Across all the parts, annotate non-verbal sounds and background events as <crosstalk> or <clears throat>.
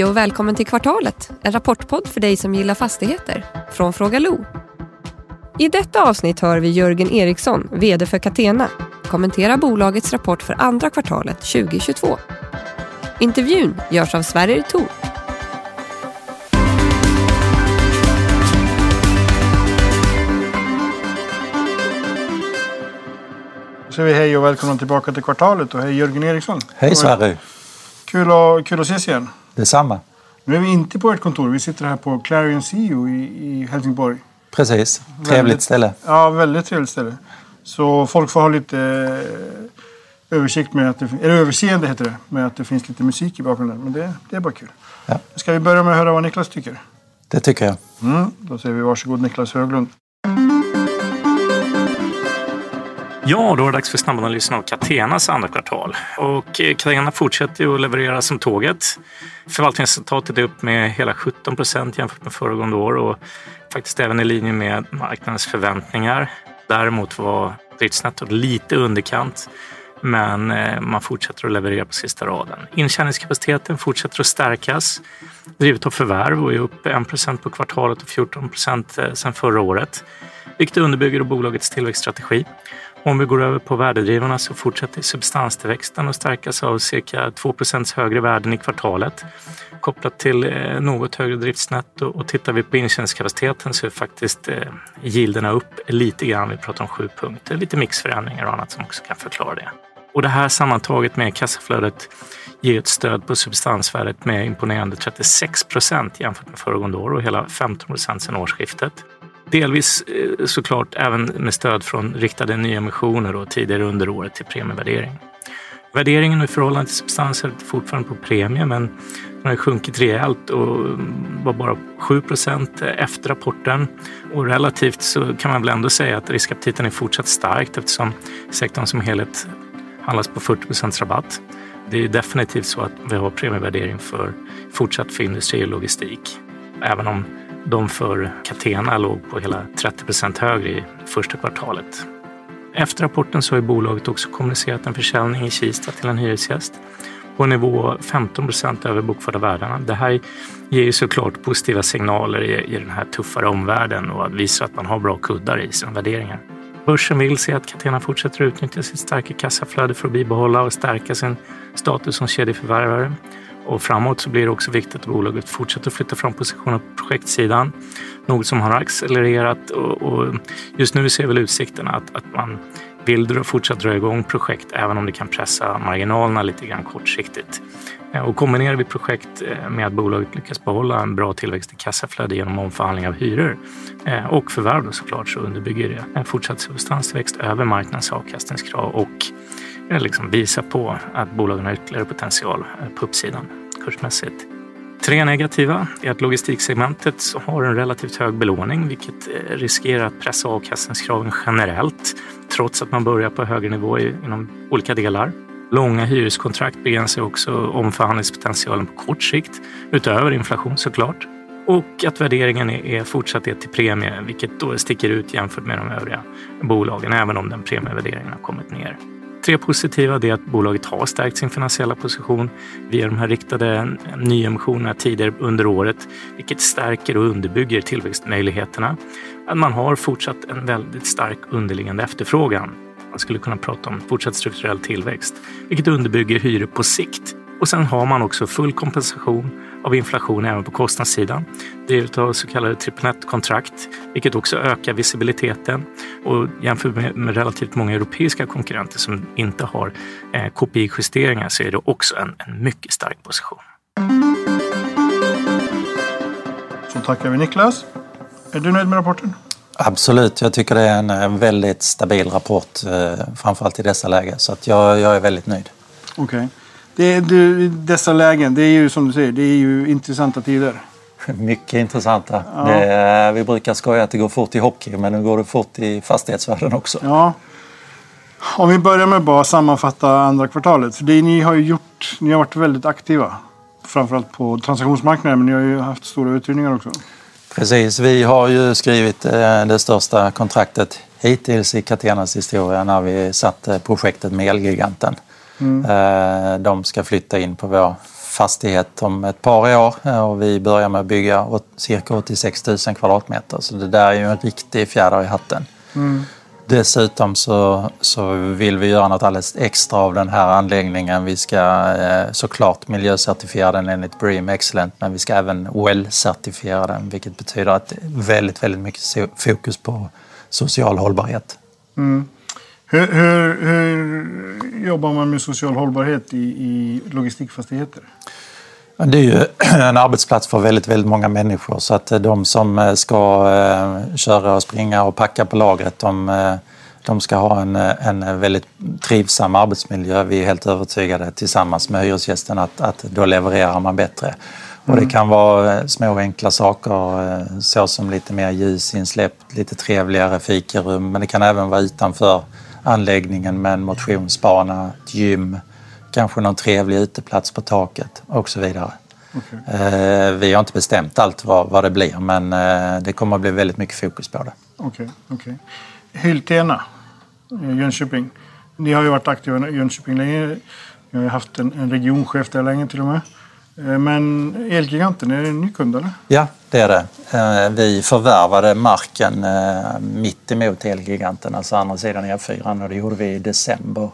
Hej och välkommen till Kvartalet, en rapportpodd för dig som gillar fastigheter, från Fråga Lo. I detta avsnitt hör vi Jörgen Eriksson, VD för Catena, kommentera bolagets rapport för andra kvartalet 2022. Intervjun görs av Sverrir Thor. Då säger vi hej och välkomna tillbaka till kvartalet och hej Jörgen Eriksson. Hej Sverre! Kul, att- kul att ses igen. Detsamma. Nu är vi inte på ert kontor. Vi sitter här på Clarion CEO i, i Helsingborg. Precis. Trevligt Väldigt- ställe. Ja, väldigt trevligt ställe. Så folk får ha lite eh, översikt med att det, eller överseende heter det, med att det finns lite musik i bakgrunden. Men det, det är bara kul. Ja. Ska vi börja med att höra vad Niklas tycker? Det tycker jag. Mm, då säger vi varsågod Niklas Höglund. Ja, då är det dags för snabbanalysen av Catenas andra kvartal. Och eh, Catena fortsätter ju att leverera som tåget. Förvaltningsresultatet är upp med hela 17 procent jämfört med föregående år och faktiskt även i linje med marknadens förväntningar. Däremot var driftsnettot lite underkant men eh, man fortsätter att leverera på sista raden. Intjäningskapaciteten fortsätter att stärkas drivet av förvärv och är upp 1 procent på kvartalet och 14 procent eh, sedan förra året vilket underbygger bolagets tillväxtstrategi. Om vi går över på värdedrivarna så fortsätter substanstillväxten att stärkas av cirka 2% högre värden i kvartalet kopplat till eh, något högre driftsnetto och tittar vi på intjäningskapaciteten så är faktiskt eh, gilderna yielderna upp lite grann. Vi pratar om sju punkter, lite mixförändringar och annat som också kan förklara det. Och det här sammantaget med kassaflödet ger ett stöd på substansvärdet med imponerande 36 procent jämfört med föregående år och hela 15 procent sedan årsskiftet. Delvis eh, såklart även med stöd från riktade nyemissioner och tidigare under året till premievärdering. Värderingen i förhållande till substanser är fortfarande på premie men den har sjunkit rejält och var bara 7 procent efter rapporten. Och relativt så kan man väl ändå säga att riskaptiten är fortsatt starkt eftersom sektorn som helhet handlas på 40 procents rabatt. Det är definitivt så att vi har premievärdering för fortsatt för industri och logistik. Även om de för Catena låg på hela 30 procent högre i första kvartalet. Efter rapporten så har bolaget också kommunicerat en försäljning i Kista till en hyresgäst på nivå 15 procent över bokförda värdena. Det här ger ju såklart positiva signaler i, i den här tuffare omvärlden och visar att man har bra kuddar i sina värderingar. Börsen vill se att Catena fortsätter utnyttja sitt starka kassaflöde för att bibehålla och stärka sin status som kedjeförvärvare. Och framåt så blir det också viktigt att bolaget fortsätter att flytta fram positioner på projektsidan. Något som har accelererat och, och just nu ser väl utsikterna att, att man vill dra, fortsatt dra igång projekt även om det kan pressa marginalerna lite grann kortsiktigt. Eh, och kombinerar vi projekt eh, med att bolaget lyckas behålla en bra tillväxt i kassaflöde genom omförhandling av hyror eh, och förvärv såklart så underbygger det en fortsatt substanstillväxt över marknadens avkastningskrav och Eh, liksom visar på att bolagen har ytterligare potential eh, på uppsidan kursmässigt. Tre negativa är att logistiksegmentet har en relativt hög belåning vilket eh, riskerar att pressa avkastningskraven generellt trots att man börjar på högre nivå i- inom olika delar. Långa hyreskontrakt begränsar också omförhandlingspotentialen på kort sikt utöver inflation såklart. Och att värderingen är är fortsatt är till premie vilket då sticker ut jämfört med de övriga bolagen även om den premievärderingen har kommit ner. Tre positiva det är att bolaget har stärkt sin finansiella position via de här riktade nyemissionerna tidigare under året, vilket stärker och underbygger tillväxtmöjligheterna. Att man har fortsatt en väldigt stark underliggande efterfrågan. Man skulle kunna prata om fortsatt strukturell tillväxt, vilket underbygger hyror på sikt. Och sen har man också full kompensation av inflation även på kostnadssidan. Det är av så kallade triple net-kontrakt, vilket också ökar visibiliteten. Och jämfört med, med relativt många europeiska konkurrenter som inte har eh, KPI-justeringar så är det också en, en mycket stark position. Så tackar vi Niklas. Är du nöjd med rapporten? Absolut, jag tycker det är en väldigt stabil rapport, eh, framförallt i dessa lägen. Så att jag, jag är väldigt nöjd. Okej. Det är, du, dessa lägen, det är ju som du säger, det är ju intressanta tider. <laughs> Mycket intressanta. Ja. Det, vi brukar skoja att det går fort i hockey, men nu går det fort i fastighetsvärlden också. Ja. Om vi börjar med att bara sammanfatta andra kvartalet. För det ni har ju gjort, ni har varit väldigt aktiva. Framförallt på transaktionsmarknaden, men ni har ju haft stora uthyrningar också. Precis, vi har ju skrivit eh, det största kontraktet hittills i Catenas historia när vi satte projektet med Elgiganten. Eh, De ska flytta in på vår fastighet om ett par år och vi börjar med att bygga cirka 86 000 kvadratmeter. Så det där är ju en riktig fjäder i hatten. Mm. Dessutom så, så vill vi göra något alldeles extra av den här anläggningen. Vi ska eh, såklart miljöcertifiera den enligt BREEAM Excellent men vi ska även WELL-certifiera den vilket betyder att väldigt, väldigt mycket fokus på social hållbarhet. Mm. Hur, hur, hur, jobbar man med social hållbarhet i, i logistikfastigheter? Det är ju <clears throat> en arbetsplats för väldigt, väldigt många människor så att de som eh, ska eh, köra och springa och packa på lagret de, eh, de ska ha en, en väldigt trivsam arbetsmiljö. Vi är helt övertygade tillsammans med hyresgästen att, att då levererar man bättre. Och det mm. kan vara små enkla saker såsom lite mer ljus insläppt, lite trevligare fikarum men det kan även vara utanför anläggningen med en motionsbana, ett gym, kanske någon trevlig uteplats på taket och så vidare. Okay. Eh, vi har inte bestämt allt vad, vad det blir men eh, det kommer att bli väldigt mycket fokus på det. Okej. Okay, okay. Hyltena, Jönköping. Ni har ju varit aktiva i Jönköping länge. Ni har haft en, en regionchef där länge till och med. Eh, men Elgiganten, är det en ny kund eller? Ja, det är det. Vi förvärvade marken mitt emot Elgiganten, alltså andra sidan E4 och det gjorde vi i december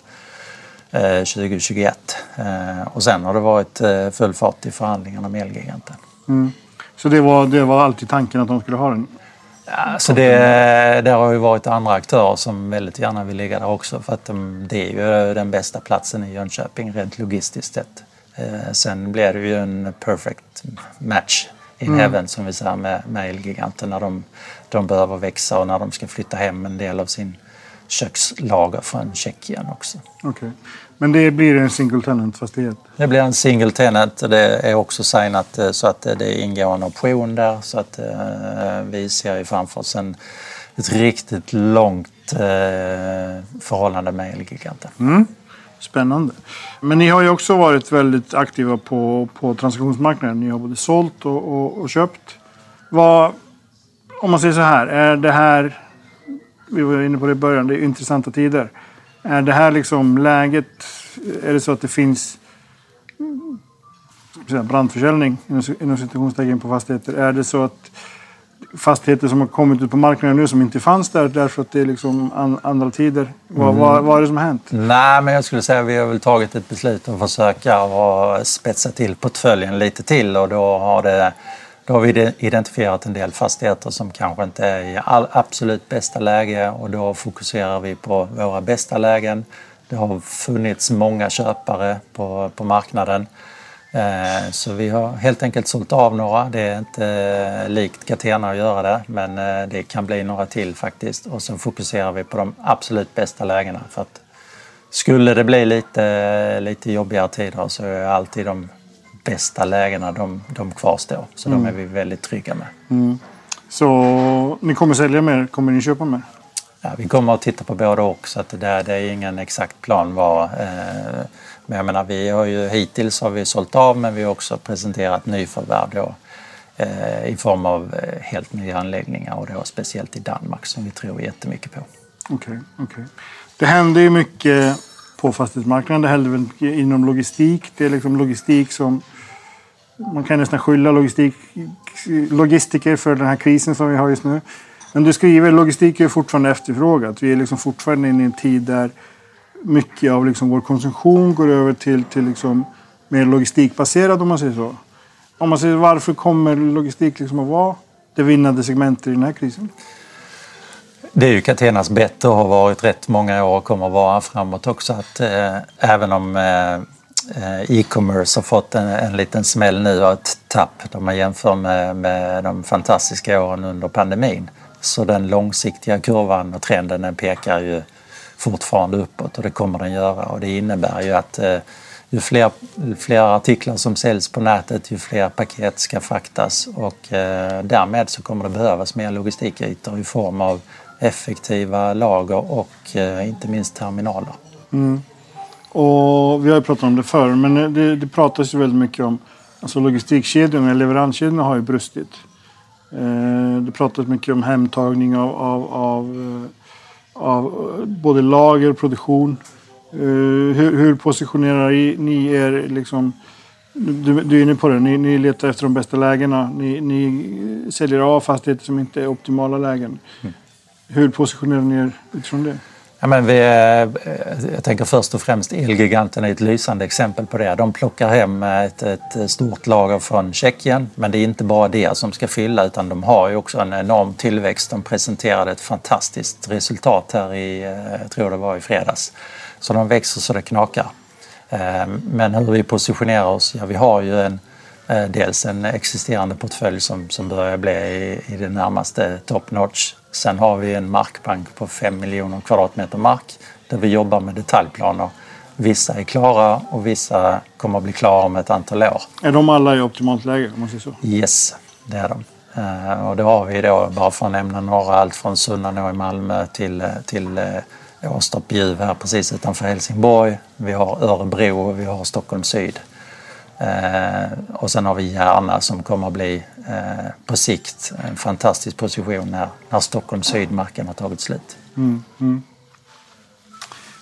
2021. Eh, eh, och sen har det varit eh, full fart i förhandlingarna med Elgiganten. Mm. Så det var, det var alltid tanken att de skulle ha den? Ja, så det, det har ju varit andra aktörer som väldigt gärna vill ligga där också för att de, det är ju den bästa platsen i Jönköping rent logistiskt sett. Sen blir det ju en perfect match in mm. heaven som vi säger med, med Elgiganten när de, de behöver växa och när de ska flytta hem en del av sin kökslager från Tjeckien också. Okay. Men det blir en single tenant-fastighet? Det blir en single tenant. Det är också signat eh, så att det ingår en option där. Så att eh, vi ser ju framför oss en, ett riktigt långt eh, förhållande med Elgiganten. Mm. Spännande. Men ni har ju också varit väldigt aktiva på, på transaktionsmarknaden. Ni har både sålt och, och, och köpt. Vad, om man säger så här, är det här vi var inne på det i början, det är intressanta tider. Är det här liksom läget? Är det så att det finns brandförsäljning inom citationstecken på fastigheter? Är det så att fastigheter som har kommit ut på marknaden nu som inte fanns där därför att det är liksom andra tider? Vad, mm. vad, vad är det som har hänt? Nej, men jag skulle säga att vi har väl tagit ett beslut att försöka och spetsa till portföljen lite till och då har det då har vi identifierat en del fastigheter som kanske inte är i all, absolut bästa läge och då fokuserar vi på våra bästa lägen. Det har funnits många köpare på, på marknaden. Eh, så vi har helt enkelt sålt av några. Det är inte likt Catena att göra det men eh, det kan bli några till faktiskt. Och så fokuserar vi på de absolut bästa lägena. För att skulle det bli lite, lite jobbigare tider så är alltid de bästa lägena de, de kvarstår. Så mm. de är vi väldigt trygga med. Mm. Så ni kommer sälja mer? Kommer ni köpa mer? Ja, vi kommer att titta på både och så att det, där, det är ingen exakt plan var. Eh, men jag menar, vi har ju hittills har vi sålt av men vi har också presenterat nyförvärv då, eh, i form av eh, helt nya anläggningar och då speciellt i Danmark som vi tror jättemycket på. Okej, okay, okay. Det händer ju mycket på fastighetsmarknaden. Det händer väl inom logistik. Det är liksom logistik som man kan nästan skylla logistik, logistiker för den här krisen som vi har just nu. Men du skriver att logistik är fortfarande efterfrågat. Vi är liksom fortfarande inne i en tid där mycket av liksom vår konsumtion går över till, till liksom mer logistikbaserad om man säger så. Om man säger varför kommer logistik liksom att vara det vinnande segmentet i den här krisen? Det är ju Catenas bett och har varit rätt många år och kommer att vara framåt också. Att, eh, även om eh, Eh, e-commerce har fått en, en liten smäll nu och ett tapp om man jämför med, med de fantastiska åren under pandemin. Så den långsiktiga kurvan och trenden den pekar ju fortfarande uppåt och det kommer den göra och det innebär ju att eh, ju fler, fler artiklar som säljs på nätet ju fler paket ska fraktas och eh, därmed så kommer det behövas mer logistikytor i form av effektiva lager och eh, inte minst terminaler. Mm. Och vi har ju pratat om det förr, men det, det pratas ju väldigt mycket om alltså logistikkedjorna, leveranskedjorna har ju brustit. Eh, det pratas mycket om hemtagning av, av, av, eh, av både lager och produktion. Eh, hur, hur, positionerar ni er liksom Du, du är inne på det. Ni, ni letar efter de bästa lägena. Ni, ni säljer av fastigheter som inte är optimala lägen. Mm. Hur positionerar ni er utifrån det? Ja, men vi, eh, eh, jag tänker först och främst Elgiganten är ett lysande exempel på det. De plockar hem eh, ett, ett stort lager från Tjeckien men det är inte bara det som ska fylla utan de har ju också en enorm tillväxt. De presenterade ett fantastiskt resultat här i, jag tror det var i fredags. Så de växer så det knakar. Men hur vi positionerar oss, ja vi har ju en, dels en existerande portfölj som, som börjar bli i, i det närmaste top notch Sen har vi en markbank på 5 miljoner kvadratmeter mark där vi jobbar med detaljplaner. Vissa är klara och vissa kommer att bli klara om ett antal år. Är de alla i optimalt läge om man säger så? Yes, det är de. Uh, och då har vi då, bara för att nämna några, allt från Sunnanå i Malmö till, till uh, Åstorp Bjuv här precis utanför Helsingborg. Vi har Örebro och vi har Stockholm Syd. Eh, och sen har vi Järna som kommer att bli eh, på sikt en fantastisk position när, när Stockholm Sydmarken har tagit slut. Mm, mm.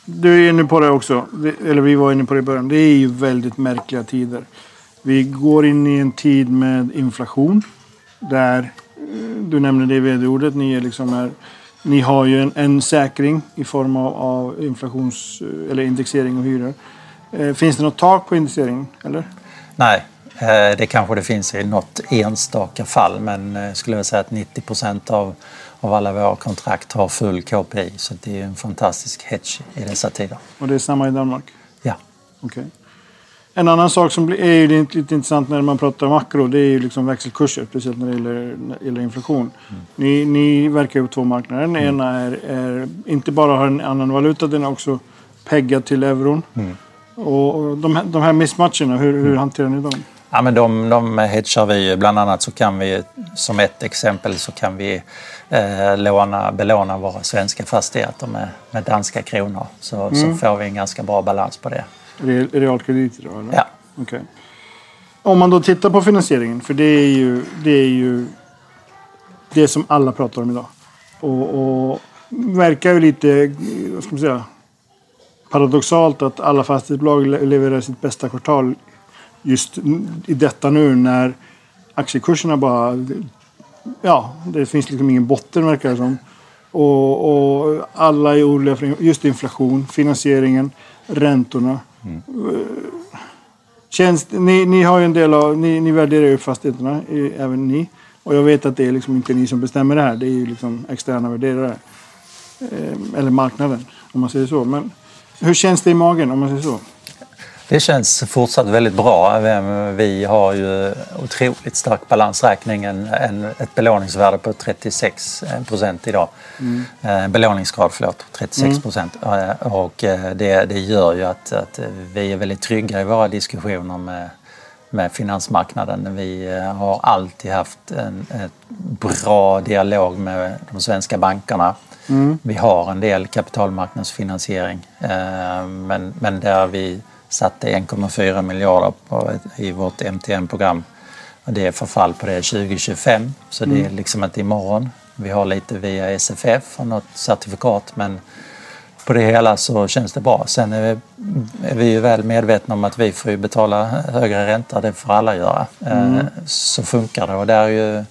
Du är inne på det också, eller vi var inne på det i början. Det är ju väldigt märkliga tider. Vi går in i en tid med inflation. Där, eh, du nämnde det vd-ordet, ni, är liksom är, ni har ju en, en säkring i form av, av inflations eh, eller indexering och hyror. Eh, finns det något tak på indexeringen? Eller? Nej, eh, det kanske det finns i något enstaka fall men jag eh, skulle vilja säga att 90 procent av, av alla våra kontrakt har full KPI så det är en fantastisk hedge i dessa tider. Och det är samma i Danmark? Ja. Okay. En annan sak som är ju lite intressant när man pratar makro det är ju liksom växelkurser, speciellt när det gäller, gäller inflation. Mm. Ni, ni verkar ju på två marknader. Den mm. ena är, är, inte bara har en annan valuta, den är också peggad till euron. Mm. Och de, de här missmatcherna, hur, hur hanterar ni dem? Ja, men de, de hedgar vi. Bland annat så kan vi, som ett exempel, så kan vi eh, låna, belåna våra svenska fastigheter med, med danska kronor. Så, mm. så får vi en ganska bra balans på det. Real, realkrediter då? Eller? Ja. Okay. Om man då tittar på finansieringen, för det är ju det, är ju det som alla pratar om idag. Och, och verkar ju lite, vad ska man säga, paradoxalt att alla fastighetsbolag levererar sitt bästa kvartal just i detta nu när aktiekurserna bara... Ja, det finns liksom ingen botten verkar det som. Och, och alla är oroliga för just inflation, finansieringen, räntorna. Mm. Känns, ni, ni har ju en del av, ni, ni värderar ju fastigheterna, även ni. Och jag vet att det är liksom inte ni som bestämmer det här. Det är ju liksom externa värderare. Eh, eller marknaden, om man säger så. Men hur känns det i magen om man säger så? Det känns fortsatt väldigt bra. Vi har ju otroligt stark balansräkning, en, ett belåningsvärde på 36 procent idag. Mm. Eh, belåningsgrad, förlåt, 36 procent. Mm. Och eh, det, det gör ju att, att, vi är väldigt trygga i våra diskussioner med, med finansmarknaden. Vi har alltid haft en, en bra dialog med de svenska bankerna. Mm. Vi har en del kapitalmarknadsfinansiering eh, men, men där vi satte 1,4 miljarder på, i vårt MTN-program. Det är förfall på det 2025 så det är mm. liksom inte imorgon. Vi har lite via SFF och något certifikat men på det hela så känns det bra. Sen är vi, är vi ju väl medvetna om att vi får betala högre ränta, det får alla göra. Mm. Eh, så funkar det och det är ju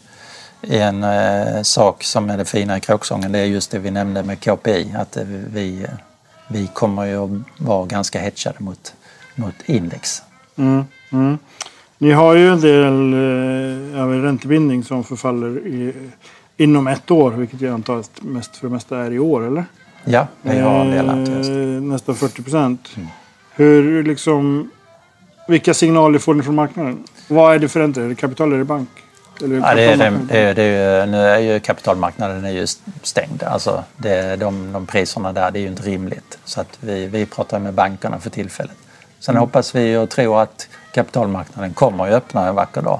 en eh, sak som är det fina i kråksången det är just det vi nämnde med KPI. Att vi, vi kommer ju att vara ganska hedgade mot, mot index. Mm, mm. Ni har ju en del eh, räntebindning som förfaller i, inom ett år, vilket jag antar att mest för det mesta är i år, eller? Ja, vi har en del eh, Nästan 40 procent. Mm. Hur liksom... Vilka signaler får ni från marknaden? Vad är det för räntor? Är det kapital eller bank? Ja, det är, det, det, är, nu är ju kapitalmarknaden är ju stängd. Alltså det, de, de priserna där, det är ju inte rimligt. Så att vi, vi pratar med bankerna för tillfället. Sen mm. hoppas vi och tror att kapitalmarknaden kommer att öppna en vacker dag.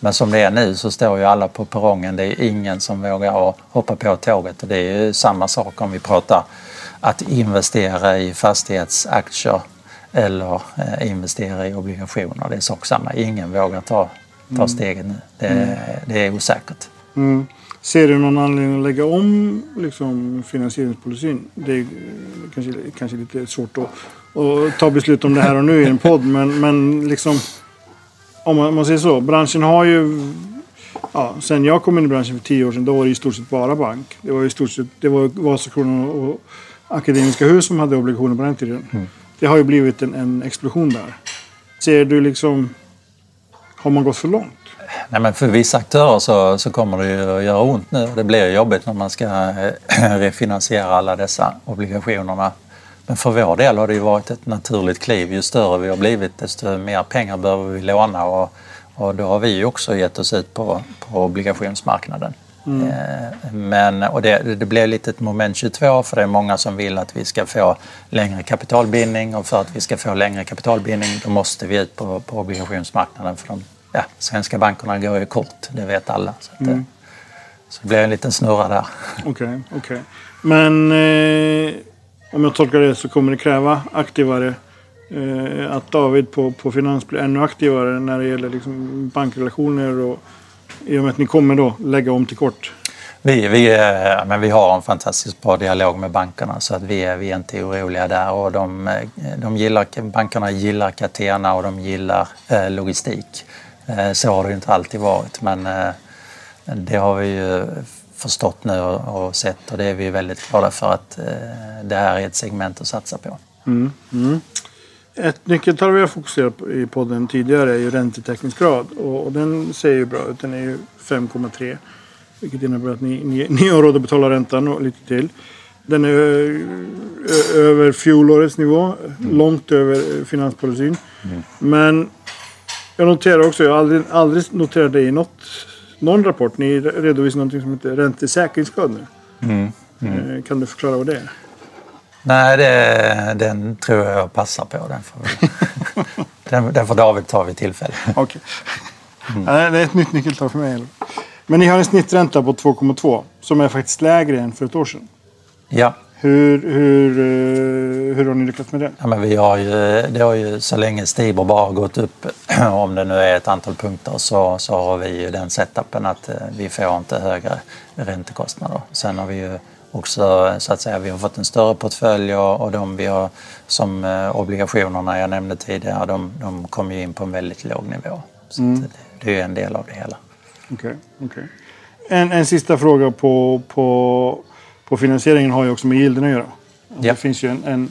Men som det är nu så står ju alla på perrongen. Det är ingen som vågar hoppa på tåget. Och det är ju samma sak om vi pratar att investera i fastighetsaktier eller eh, investera i obligationer. Det är sak samma. Ingen vågar ta ta mm. steget nu. Det, mm. det är osäkert. Mm. Ser du någon anledning att lägga om liksom, finansieringspolicyn? Det är kanske, kanske lite svårt att, att ta beslut om det här och nu i en podd men, men liksom, om man, om man säger så. Branschen har ju... Ja, sen jag kom in i branschen för tio år sedan, då var det i stort sett bara bank. Det var i stort sett det var Vasakronan och Akademiska Hus som hade obligationer på den tiden. Det har ju blivit en, en explosion där. Ser du liksom... Har man gått för långt? Nej, men för vissa aktörer så, så kommer det ju att göra ont nu. Det blir jobbigt när man ska eh, <clears throat> refinansiera alla dessa obligationerna. Men för vår del har det ju varit ett naturligt kliv. Ju större vi har blivit desto mer pengar behöver vi låna och, och då har vi ju också gett oss ut på, på obligationsmarknaden. Eh, Men, och det, det blir lite ett moment 22 för det är många som vill att vi ska få längre kapitalbindning och för att vi ska få längre kapitalbindning då måste vi ut på, på obligationsmarknaden för de ja, svenska bankerna går ju kort, det vet alla. Så, att, eh, så det blir en liten snurra där. Okej, okej. Men eh, om jag tolkar det så kommer det kräva aktivare. Eh, att David på, på Finans blir ännu aktivare när det gäller liksom bankrelationer och i och med att ni kommer då lägga om till kort. Vi, vi, eh, men vi har en fantastiskt bra dialog med bankerna så att vi, är, vi är inte oroliga där. Och de, eh, de gillar, bankerna gillar Catena och de gillar eh, logistik. Eh, så har det inte alltid varit men eh, det har vi ju förstått nu och, och sett och det är vi väldigt glada för att det här är ett segment att satsa på. Ett nyckeltal vi har fokuserat på i podden tidigare är ju räntetäckningsgrad. Och, och den ser ju bra ut. Den är ju 5,3. Vilket innebär att ni, ni, ni har råd att betala räntan och lite till. Den är över fjolårets nivå. Långt över eh, finanspolicyn. Men jag noterar också, jag har aldrig, aldrig noterat det i något, någon rapport. Ni redovisar något som heter räntesäkringsgrad nu. Eh, Kan du förklara vad det är? Nej, det, den tror jag jag passar på. Den får, <laughs> den, den får David ta vid tillfälle. Okej. Ja, det är ett nytt nyckeltal för mig. Men ni har en snittränta på 2,2 som är faktiskt lägre än för ett år sedan. Ja, Hur, hur, eh, hur har ni lyckats med det? Ja, men vi har ju, det har ju så länge Stibor bara har gått upp, <clears throat> om det nu är ett antal punkter, så, så har vi ju den setupen att eh, vi får inte högre räntekostnader. Sen har vi ju också så att säga, vi har fått en större portfölj och, och de vi har som eh, obligationerna jag nämnde tidigare, de, de kommer ju in på en väldigt låg nivå. Så att det, är ju en del av det hela. Okej, okej. En, en sista fråga på, på, på finansieringen har ju också med yielden att göra. Alltså Ja. Det finns ju en, en,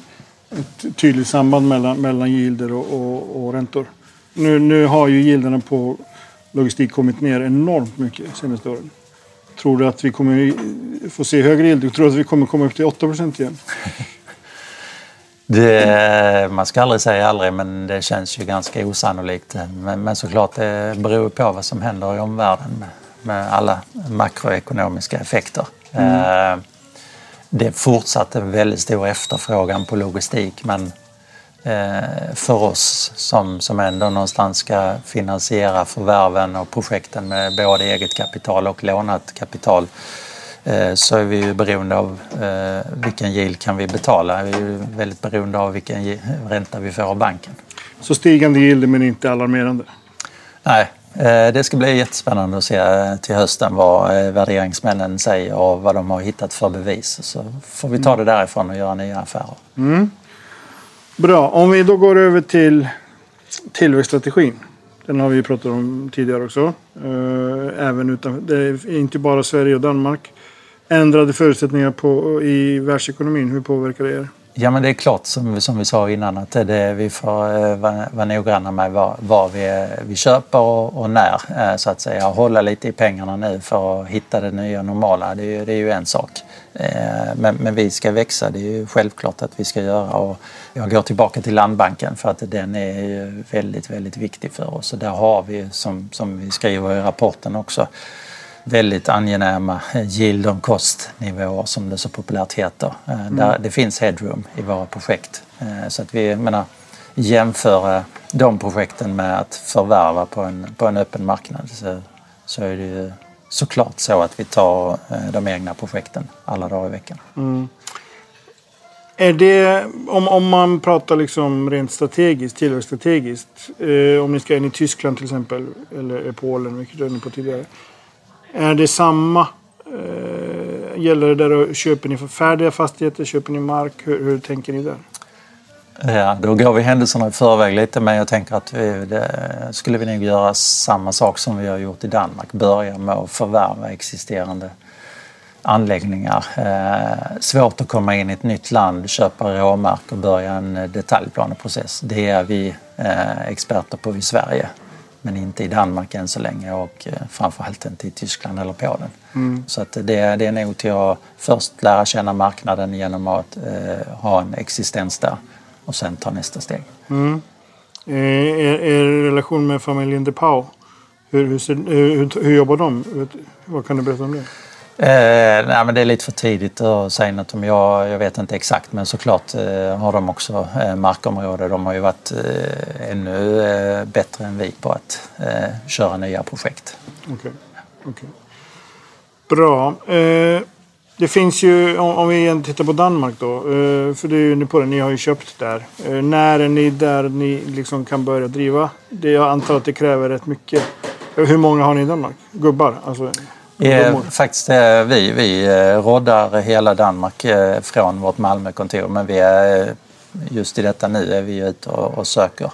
ett tydligt samband mellan, mellan yielder och, och, och räntor. Nu, nu har ju yielderna på logistik kommit ner enormt mycket de senaste åren. Tror du att vi kommer få se högre yield? Tror du att vi kommer komma upp till 8% igen? Det, man ska aldrig säga aldrig, men det känns ju ganska osannolikt. Men, men såklart, det beror på vad som händer i omvärlden med, med alla makroekonomiska effekter. Eh, det är fortsatt en väldigt stor efterfrågan på logistik, men för oss som, som ändå någonstans ska finansiera förvärven och projekten med både eget kapital och lånat kapital eh, så är vi ju beroende av eh, vilken yield kan vi betala. Vi är ju väldigt beroende av vilken ränta vi får av banken. Så stigande yielder men inte alarmerande. Nej, eh, det ska bli jättespännande att se eh, till hösten vad eh, värderingsmännen säger och vad de har hittat för bevis. Så får vi ta det därifrån och göra nya affärer. Bra, om vi då går över till tillväxtstrategin. Den har vi ju pratat om tidigare också. Eh, även utan, det är inte bara Sverige och Danmark. Ändrade förutsättningar på, i världsekonomin, hur påverkar det er? Ja, men det är klart som, som vi sa innan att det, vi får eh, vara, vara noggranna med vad, vad vi, eh, vi köper och, och när eh, så att säga. Hålla lite i pengarna nu för att hitta det nya normala. Det är ju, det är ju en sak. Eh, Men, men vi ska växa, det är ju självklart att vi ska göra. Och jag går tillbaka till Landbanken för att den är ju väldigt, väldigt viktig för oss. Och där har vi, som, som vi skriver i rapporten också, väldigt angenäma yield on cost-nivåer som det så populärt heter. Eh, Där det finns headroom i våra projekt. Eh, Så att vi menar, jämföra de projekten med att förvärva på en, på en öppen marknad så, så är det ju såklart så att vi tar eh, de egna projekten alla dagar i veckan. Är det, om, om man pratar liksom rent strategiskt, tillväxtstrategiskt. Eh, om ni ska in i Tyskland till exempel, eller Polen, vilket du var inne på tidigare. Är det samma? Eh, gäller det där, köper ni för färdiga fastigheter? Köper ni mark? Hur, hur tänker ni där? Ja, då går vi händelserna i förväg lite men jag tänker att vi det, skulle vi nog göra samma sak som vi har gjort i Danmark. Börja med att förvärva existerande anläggningar. Eh, svårt att komma in i ett nytt land, köpa råmark och börja en eh, detaljplaneprocess. Det är vi eh, experter på i Sverige men inte i Danmark än så länge och eh, framförallt inte i Tyskland eller Polen. Mm. Så att det, det är nog till att först lära känna marknaden genom att eh, ha en existens där och sen ta nästa steg. Mm. Eh, er, er relation med familjen De Pau, hur, hur, hur, hur jobbar de? Vad kan du berätta om det? Eh, nej, men det är lite för tidigt att säga något om. Jag, jag vet inte exakt men såklart eh, har de också eh, markområde. De har ju varit eh, ännu eh, bättre än vi på att eh, köra nya projekt. Okay. okay. Bra. Eh, det finns ju, om, om vi igen tittar på Danmark då. Eh, för det är ju på det, ni har ju köpt där. Eh, när är ni där ni liksom kan börja driva? Det, jag antar att det kräver rätt mycket. Hur många har ni i Danmark? Gubbar? Alltså, Eh, faktiskt eh, vi, vi eh, roddar hela Danmark eh, från vårt Malmökontor men vi är, just i detta nu är vi ute och, och söker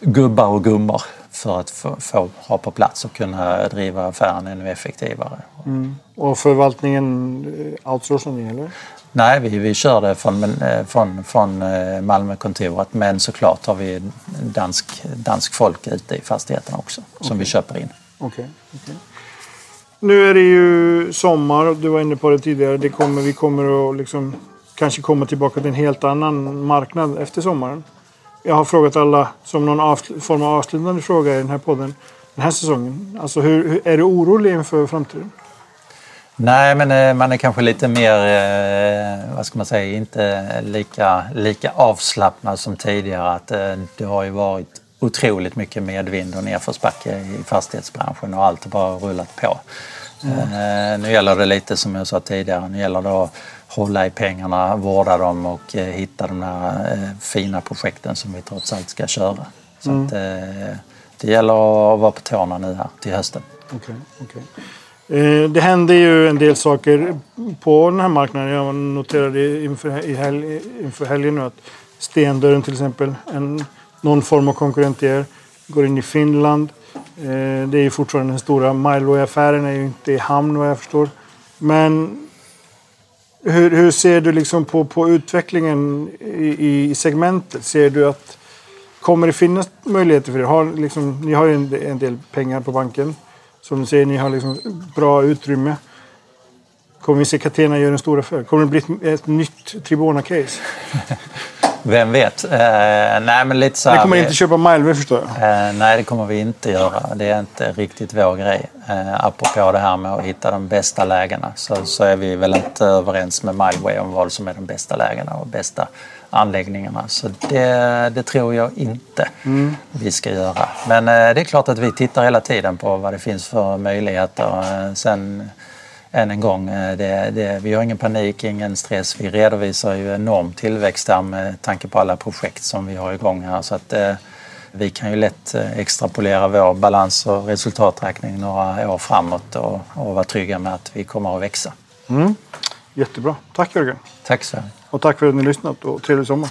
gubbar och gummor för att få, få, ha på plats och kunna driva affären ännu effektivare. Mm. Och förvaltningen outsourcar ni eller? Nej, vi, vi kör det från, från, från Malmökontoret men såklart har vi dansk, dansk folk ute i fastigheten också som okay. vi köper in. Okay. okay. Nu är det ju sommar, du var inne på det tidigare. Det kommer, vi kommer att liksom, kanske komma tillbaka till en helt annan marknad efter sommaren. Jag har frågat alla som någon form av avslutande fråga i den här podden den här säsongen. Alltså hur, hur är du orolig inför framtiden? Nej, men eh, man är kanske lite mer, eh, vad ska man säga, inte lika, lika avslappnad som tidigare. Att eh, det har ju varit otroligt mycket medvind och nedförsbacke i fastighetsbranschen och allt har bara rullat på. Mm. Nu gäller det lite som jag sa tidigare, nu gäller det att hålla i pengarna, vårda dem och eh, hitta de där eh, fina projekten som vi trots allt ska köra. Så mm. att, det gäller att vara på tårna nu här till hösten. Okay, okay. Det händer ju en del saker på den här marknaden. Jag noterade inför, helg, inför helgen nu att Stendörren till exempel, en någon form av konkurrent till er. Går in i Finland. Eh, det är ju fortfarande den stora Mileway-affären är ju inte i hamn vad jag förstår. Men hur, hur ser du liksom på, på utvecklingen i, i segmentet? Ser du att kommer det finnas möjligheter för er? Har, liksom, ni har ju en, en, del pengar på banken. Som du säger, ni har liksom bra utrymme. Kommer vi se Catena göra en stor affär? Kommer det bli ett, ett nytt Tribona-case? <laughs> Vem vet? Eh, nej, men lite så här, Ni kommer vi, inte köpa Malmö förstår jag? Eh, nej, det kommer vi inte göra. Det är inte riktigt vår grej. Eh, apropå det här med att hitta de bästa lägena så, så är vi väl inte överens med Mileway om vad som är de bästa lägena och bästa anläggningarna. Så det, det tror jag inte mm. vi ska göra. Men eh, det är klart att vi tittar hela tiden på vad det finns för möjligheter. Eh, sen än en gång, eh, det, det, vi har ingen panik, ingen stress. Vi redovisar ju enorm tillväxt där med tanke på alla projekt som vi har igång här. Så att, eh, vi kan ju lätt eh, extrapolera vår balans och resultaträkning några år framåt och, och vara trygga med att vi kommer att växa. Mm. Jättebra. Tack Jörgen. Tack mycket. Och tack för att ni lyssnat och trevlig sommar.